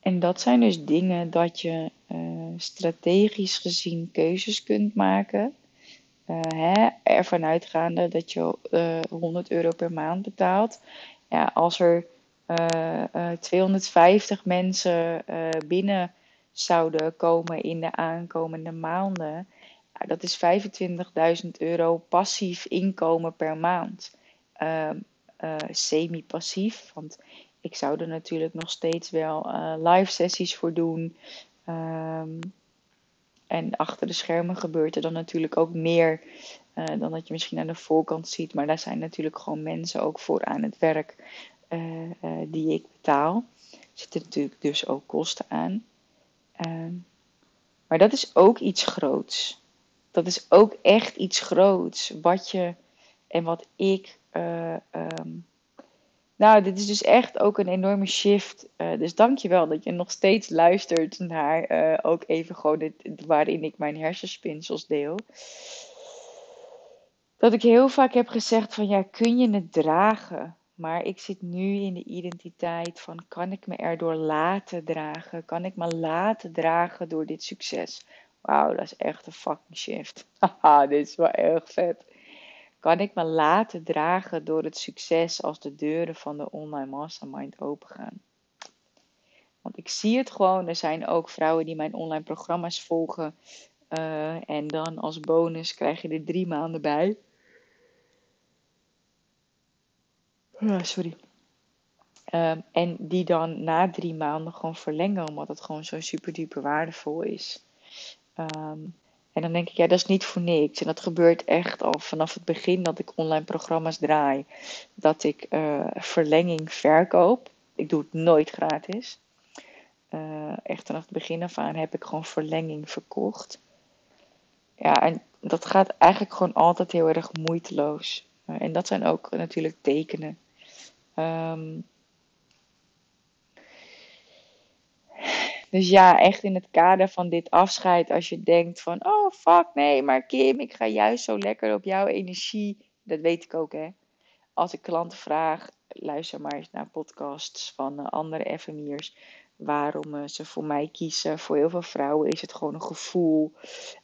en dat zijn dus dingen dat je uh, strategisch gezien keuzes kunt maken. Uh, hè, ervan uitgaande dat je uh, eh, 100 euro per maand betaalt. Ja, als er eh, 250 mensen binnen zouden komen in de aankomende maanden, dat is 25.000 euro passief inkomen per maand. Ehm, semi-passief, want ik zou er natuurlijk nog steeds wel live sessies voor doen. Um, en achter de schermen gebeurt er dan natuurlijk ook meer dan dat je misschien aan de voorkant ziet. Maar daar zijn natuurlijk gewoon mensen ook voor aan het werk die ik betaal. Zitten natuurlijk dus ook kosten aan. Ehm, maar dat is ook iets groots. Dat is ook echt iets groots. Wat je en wat ik um, nou, dit is dus echt ook een enorme shift. Dus dank je wel dat je nog steeds luistert naar ook even gewoon dit, waarin ik mijn hersenspinsels deel. Dat ik heel vaak heb gezegd van ja, kun je het dragen? Maar ik zit nu in de identiteit van kan ik me erdoor laten dragen? Kan ik me laten dragen door dit succes? Wauw, dat is echt een fucking shift. Haha, dit is wel erg vet kan ik me laten dragen door het succes als de deuren van de online mastermind opengaan. Want ik zie het gewoon. Er zijn ook vrouwen die mijn online programma's volgen. Uh, en dan als bonus krijg je er drie maanden bij. Ja, sorry. Ehm, en die dan na drie maanden gewoon verlengen, omdat het gewoon zo super duper waardevol is. Ehm, en dan denk ik, ja, dat is niet voor niks. En dat gebeurt echt al vanaf het begin dat ik online programma's draai. Dat ik uh, verlenging verkoop. Ik doe het nooit gratis. Uh, echt vanaf het begin af aan heb ik gewoon verlenging verkocht. Ja, en dat gaat eigenlijk gewoon altijd heel erg moeiteloos. Uh, en dat zijn ook natuurlijk tekenen. Um, Dus ja, echt in het kader van dit afscheid, als je denkt van, oh fuck nee, maar Kim, ik ga juist zo lekker op jouw energie. Dat weet ik ook, hè. Als ik klanten vraag, luister maar eens naar podcasts van uh, andere FMI'ers. Waarom uh, ze voor mij kiezen. Voor heel veel vrouwen is het gewoon een gevoel.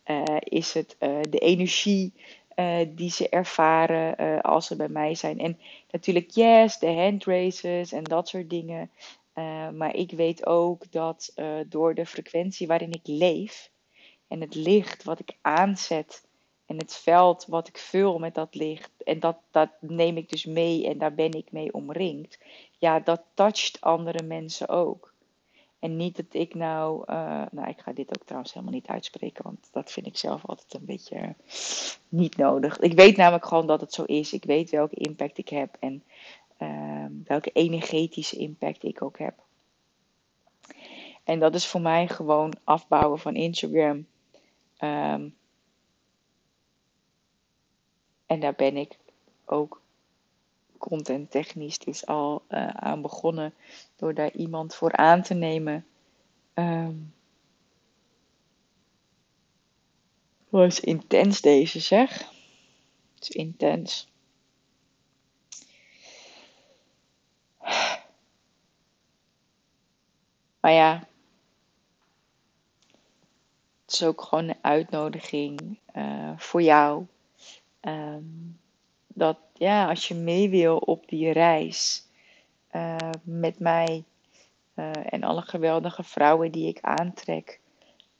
Uh, is het de energie die ze ervaren als ze bij mij zijn. En natuurlijk, yes, de handraces en dat soort dingen. Uh, maar ik weet ook dat door de frequentie waarin ik leef en het licht wat ik aanzet en het veld wat ik vul met dat licht en dat, dat neem ik dus mee en daar ben ik mee omringd, ja, dat toucht andere mensen ook. En niet dat ik nou, uh, nou ik ga dit ook trouwens helemaal niet uitspreken, want dat vind ik zelf altijd een beetje niet nodig. Ik weet namelijk gewoon dat het zo is. Ik weet welke impact ik heb en Ehm, welke energetische impact ik ook heb. En dat is voor mij gewoon afbouwen van Instagram. Ehm, en daar ben ik ook content technisch dus al uh, aan begonnen door daar iemand voor aan te nemen. Um, was intens deze zeg. Het is intens. Maar ja, het is ook gewoon een uitnodiging uh, voor jou. Um, dat ja, als je mee wil op die reis uh, met mij uh, en alle geweldige vrouwen die ik aantrek.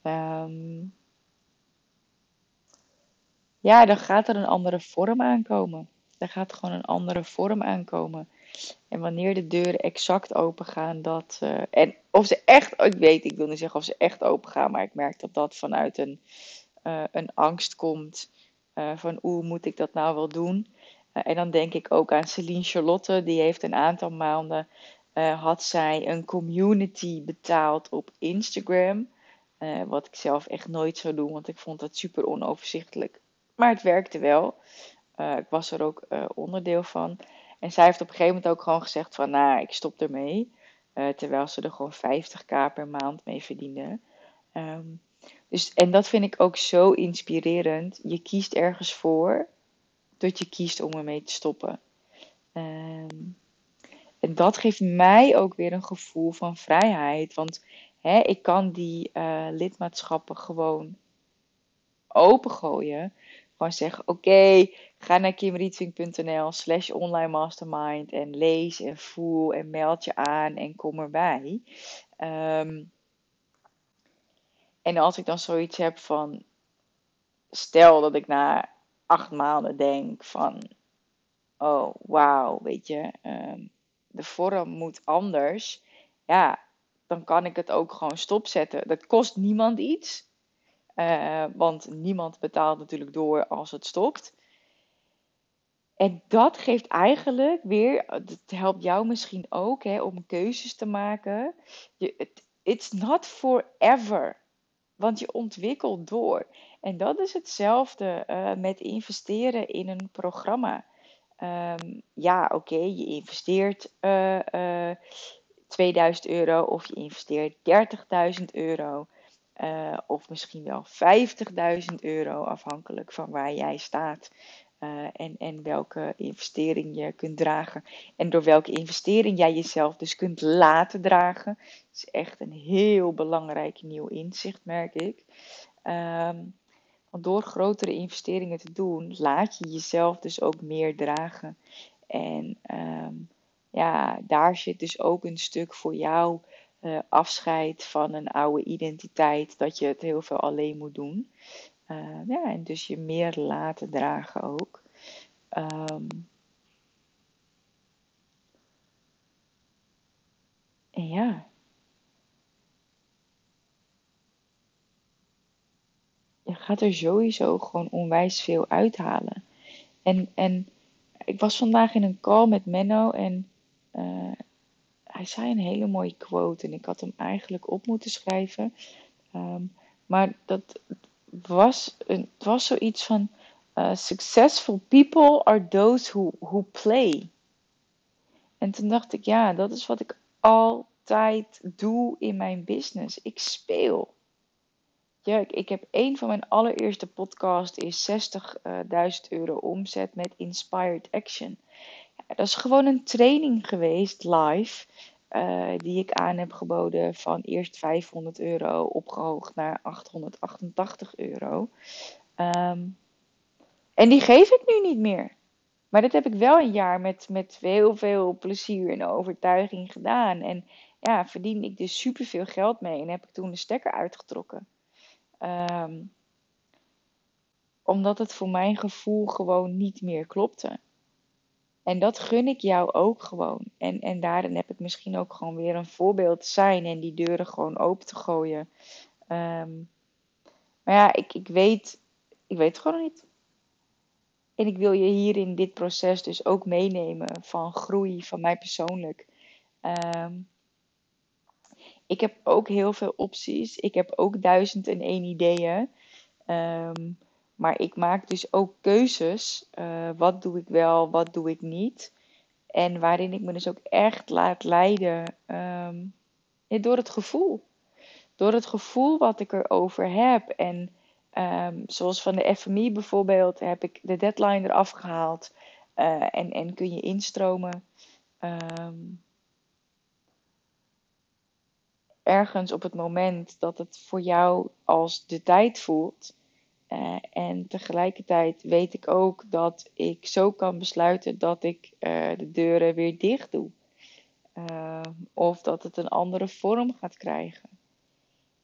Um, ja, dan gaat er een andere vorm aankomen. Er gaat gewoon een andere vorm aankomen. En wanneer de deuren exact open gaan, dat. Uh, en of ze echt, ik weet, ik wil niet zeggen of ze echt open gaan, maar ik merk dat dat vanuit een, een angst komt. Van hoe moet ik dat nou wel doen? En dan denk ik ook aan Celine Charlotte, die heeft een aantal maanden. had zij een community betaald op Instagram. wat ik zelf echt nooit zou doen, want ik vond dat super onoverzichtelijk. Maar het werkte wel. ik was er ook onderdeel van. En zij heeft op een gegeven moment ook gewoon gezegd van, nou, ik stop ermee. Terwijl ze er gewoon 50k per maand mee verdiende. Um, dus, en dat vind ik ook zo inspirerend. Je kiest ergens voor, tot je kiest om ermee te stoppen. Um, en dat geeft mij ook weer een gevoel van vrijheid. Want hè, ik kan die uh, lidmaatschappen gewoon opengooien. Gewoon zeggen, oké, ga naar kimrietvink.nl slash online mastermind en lees en voel en meld je aan en kom erbij. Um, en als ik dan zoiets heb van, stel dat ik na acht maanden denk van, oh wauw, weet je, um, de vorm moet anders. Ja, dan kan ik het ook gewoon stopzetten. Dat kost niemand iets. Uh, want niemand betaalt natuurlijk door als het stopt. En dat geeft eigenlijk weer, het helpt jou misschien ook hè, om keuzes te maken. Je, it's not forever, want je ontwikkelt door. En dat is hetzelfde uh, met investeren in een programma. Um, ja, oké, je investeert uh, uh, 2000 euro of je investeert 30.000 euro. Of misschien wel 50.000 euro, afhankelijk van waar jij staat. En, en welke investering je kunt dragen. En door welke investering jij jezelf dus kunt laten dragen. Dat is echt een heel belangrijk nieuw inzicht, merk ik. Um, want door grotere investeringen te doen, laat je jezelf dus ook meer dragen. En ehm, ja, daar zit dus ook een stuk voor jou eh, afscheid van een oude identiteit, dat je het heel veel alleen moet doen. Ehm, ja, en dus je meer laten dragen ook. Um, en ja, gaat er sowieso gewoon onwijs veel uithalen. En, en ik was vandaag in een call met Menno en uh, hij zei een hele mooie quote. En ik had hem eigenlijk op moeten schrijven. Um, maar dat was, het was zoiets van: uh, Successful people are those who, who play. En toen dacht ik, ja, dat is wat ik altijd doe in mijn business. Ik speel. Ja, ik, heb een van mijn allereerste podcasts is 60.000 euro omzet met Inspired Action. Ja, dat is gewoon een training geweest live. Uh, die ik aan heb geboden van eerst 500 euro opgehoogd naar 888 euro. Um, en die geef ik nu niet meer. Maar dat heb ik wel een jaar met, met heel veel plezier en overtuiging gedaan. En ja, verdiende ik dus superveel geld mee en heb ik toen de stekker uitgetrokken. Um, omdat het voor mijn gevoel gewoon niet meer klopte. En dat gun ik jou ook gewoon. En, en daarin heb ik misschien ook gewoon weer een voorbeeld zijn en die deuren gewoon open te gooien. Um, maar ja, ik, ik, weet, ik weet het gewoon niet. En ik wil je hier in dit proces dus ook meenemen van groei van mij persoonlijk. Um, ik heb ook heel veel opties. Ik heb ook duizend en één ideeën. Um, maar ik maak dus ook keuzes. Uh, wat doe ik wel, wat doe ik niet. En waarin ik me dus ook echt laat leiden um, door het gevoel. Door het gevoel wat ik erover heb. En um, zoals van de FMI bijvoorbeeld heb ik de deadline eraf gehaald. Uh, en, en kun je instromen. Um, ergens op het moment dat het voor jou als de tijd voelt uh, en tegelijkertijd weet ik ook dat ik zo kan besluiten dat ik uh, de deuren weer dicht doe. Uh, of dat het een andere vorm gaat krijgen.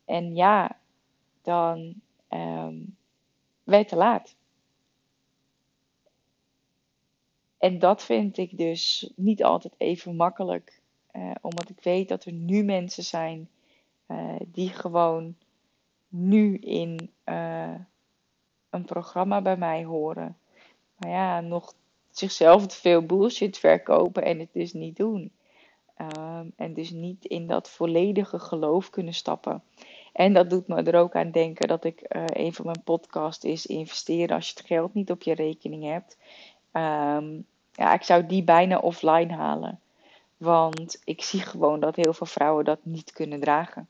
En ja, dan um, weet te laat. En dat vind ik dus niet altijd even makkelijk. Omdat ik weet dat er nu mensen zijn die gewoon nu in een programma bij mij horen. Maar ja, nog zichzelf te veel bullshit verkopen en het dus niet doen. Um, en dus niet in dat volledige geloof kunnen stappen. En dat doet me er ook aan denken dat ik een van mijn podcasts is investeren als je het geld niet op je rekening hebt. Um, ja, ik zou die bijna offline halen. Want ik zie gewoon dat heel veel vrouwen dat niet kunnen dragen.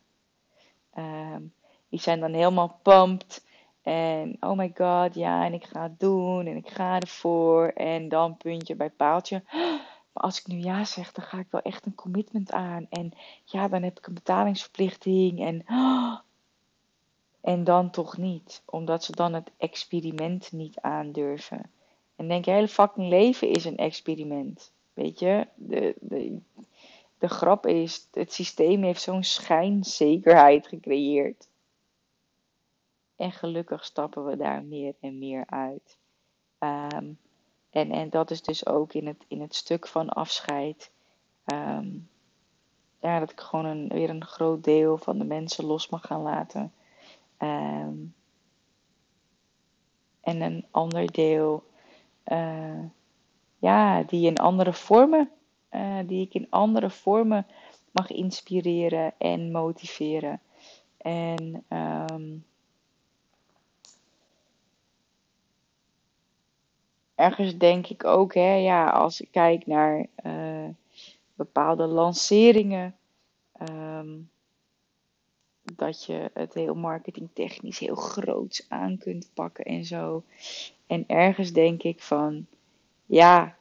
Um, die zijn dan helemaal pumped. En oh my god, ja, en ik ga het doen en ik ga ervoor. En dan puntje bij paaltje. Maar als ik nu ja zeg, dan ga ik wel echt een commitment aan. En ja, dan heb ik een betalingsverplichting. En, en dan toch niet. Omdat ze dan het experiment niet aandurven. En denk, je hele fucking leven is een experiment. Weet je, de, de, de grap is, het systeem heeft zo'n schijnzekerheid gecreëerd. En gelukkig stappen we daar meer en meer uit. Um, en, en dat is dus ook in het, in het stuk van afscheid. Um, ja, dat ik gewoon een, weer een groot deel van de mensen los mag gaan laten. Um, en een ander deel, uh, ja, die in andere vormen, uh, die ik in andere vormen mag inspireren en motiveren. En um, ergens denk ik ook, hè, ja, als ik kijk naar uh, bepaalde lanceringen, um, dat je het heel marketingtechnisch heel groots aan kunt pakken en zo. En ergens denk ik van, ja,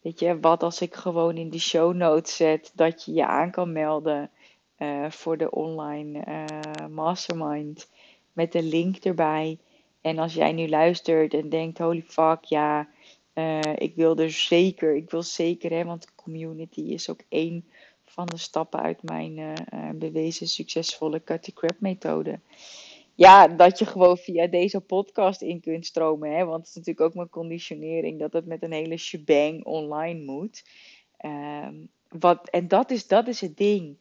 weet je, wat als ik gewoon in de show notes zet dat je je aan kan melden uh, voor de online uh, mastermind met de link erbij. En als jij nu luistert en denkt, holy fuck, ja, uh, ik wil er zeker, ik wil zeker, hè, want community is ook één van de stappen uit mijn bewezen succesvolle Cutty Crap methode. Ja, dat je gewoon via deze podcast in kunt stromen. Hè? Want het is natuurlijk ook mijn conditionering dat het met een hele shebang online moet. Um, wat, en dat is, dat is het ding.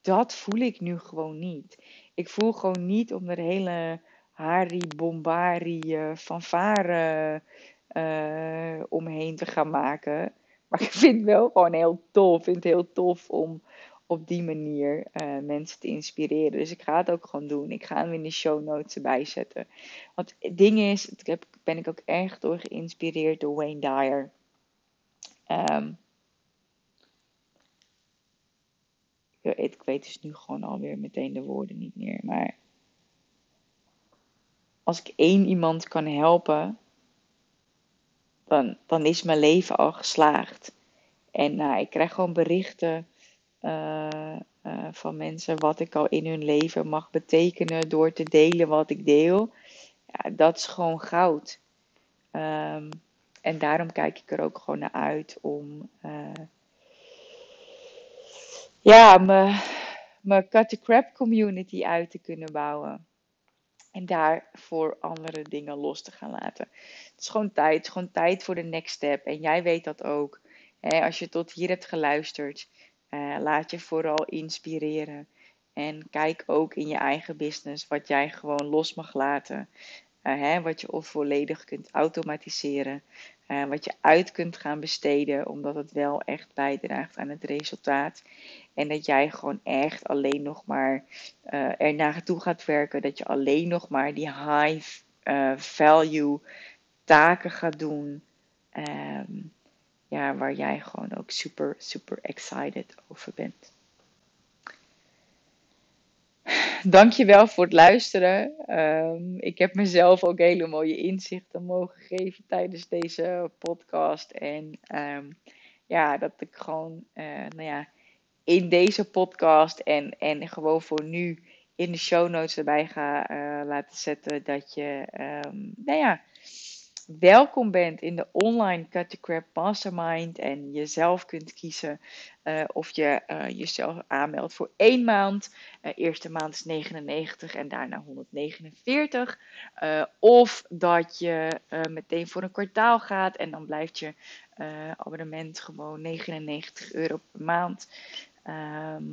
dat voel ik nu gewoon niet. Ik voel gewoon niet om er hele Harry Bombari uh, fanfare uh, omheen te gaan maken. Maar ik vind het wel gewoon heel tof. Ik vind het heel tof om op die manier uh, mensen te inspireren. Dus ik ga het ook gewoon doen. Ik ga hem in de show notes erbij zetten. Want het ding is, heb, ben ik ook echt door geïnspireerd door Wayne Dyer. Um, ik weet dus nu gewoon alweer meteen de woorden niet meer. Maar als ik één iemand kan helpen, dan, dan is mijn leven al geslaagd. En nou, ik krijg gewoon berichten van mensen wat ik al in hun leven mag betekenen door te delen wat ik deel. Ja, dat is gewoon goud. Um, en daarom kijk ik er ook gewoon naar uit om uh, ja, mijn, mijn Cut the Crap community uit te kunnen bouwen. En daarvoor andere dingen los te gaan laten. Het is gewoon tijd. Het is gewoon tijd voor de next step. En jij weet dat ook. Hè, als je tot hier hebt geluisterd, uh, laat je vooral inspireren. En kijk ook in je eigen business wat jij gewoon los mag laten. Uh, hè, wat je of volledig kunt automatiseren. Uh, wat je uit kunt gaan besteden, omdat het wel echt bijdraagt aan het resultaat. En dat jij gewoon echt alleen nog maar uh, er gaat werken. Dat je alleen nog maar die high value taken gaat doen. Um, ja, waar jij gewoon ook super, super excited over bent. Dankjewel voor het luisteren. Um, ik heb mezelf ook hele mooie inzichten mogen geven tijdens deze podcast. En um, ja, dat ik gewoon, uh, nou ja, in deze podcast en, en gewoon voor nu in de show notes erbij ga uh, laten zetten dat je, um, nou ja, welkom bent in de online Cut the Crap Mastermind en jezelf kunt kiezen uh, of je uh, jezelf aanmeldt voor één maand. Uh, eerste maand is 99 en daarna 149. of dat je meteen voor een kwartaal gaat en dan blijft je abonnement gewoon 99 euro per maand. Um,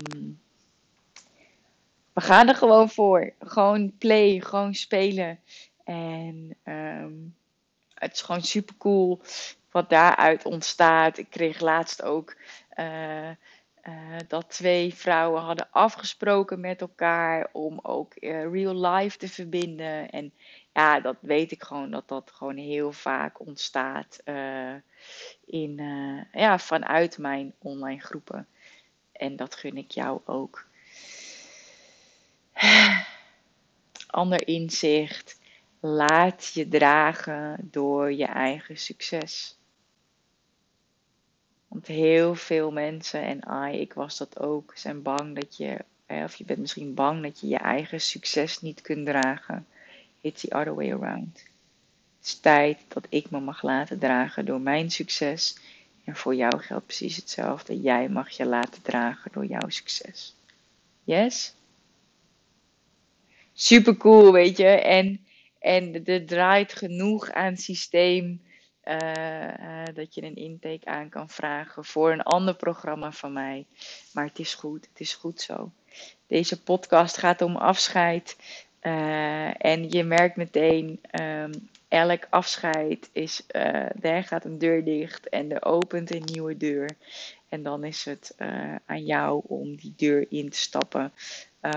we gaan er gewoon voor. Gewoon play, gewoon spelen. En um, het is gewoon super cool wat daaruit ontstaat. Ik kreeg laatst ook uh, uh, dat twee vrouwen hadden afgesproken met elkaar om ook uh, real life te verbinden. En ja, dat weet ik gewoon dat dat gewoon heel vaak ontstaat in, ja, vanuit mijn online groepen. En dat gun ik jou ook. Ander inzicht. Laat je dragen door je eigen succes. Want heel veel mensen, en ai, ik was dat ook, zijn bang dat je, of je bent misschien bang dat je je eigen succes niet kunt dragen. It's the other way around. Het is tijd dat ik me mag laten dragen door mijn succes en voor jou geldt precies hetzelfde. Jij mag je laten dragen door jouw succes. Yes? Super cool, weet je. En, en er draait genoeg aan systeem uh, uh, dat je een intake aan kan vragen voor een ander programma van mij. Maar het is goed, het is goed zo. Deze podcast gaat om afscheid. Uh, en je merkt meteen, um, elk afscheid is, daar gaat een deur dicht en er opent een nieuwe deur. En dan is het aan jou om die deur in te stappen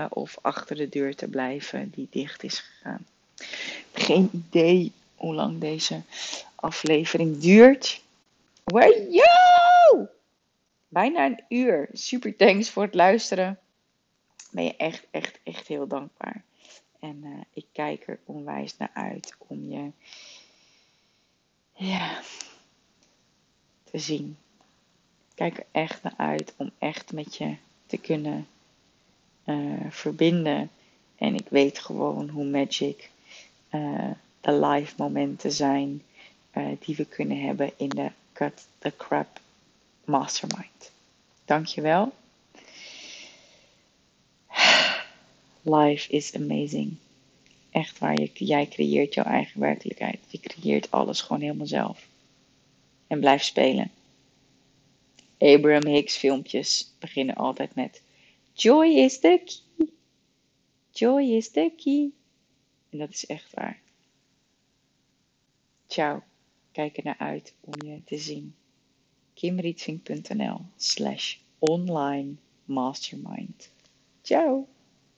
of achter de deur te blijven die dicht is gegaan. Geen idee hoe lang deze aflevering duurt. Wow! Bijna een uur. Super thanks voor het luisteren. Ben je echt, echt, echt heel dankbaar. En uh, ik kijk er onwijs naar uit om je ja, te zien. Kijk er echt naar uit om echt met je te kunnen uh, verbinden. En ik weet gewoon hoe magic de live momenten zijn die we kunnen hebben in de Cut the Crap Mastermind. Dankjewel. Life is amazing. Echt waar, je, jij creëert jouw eigen werkelijkheid. Je creëert alles gewoon helemaal zelf. En blijf spelen. Abraham Hicks filmpjes beginnen altijd met Joy is the key. Joy is the key. En dat is echt waar. Ciao. Kijk er naar uit om je te zien. kimrietvink.nl slash online mastermind. Ciao.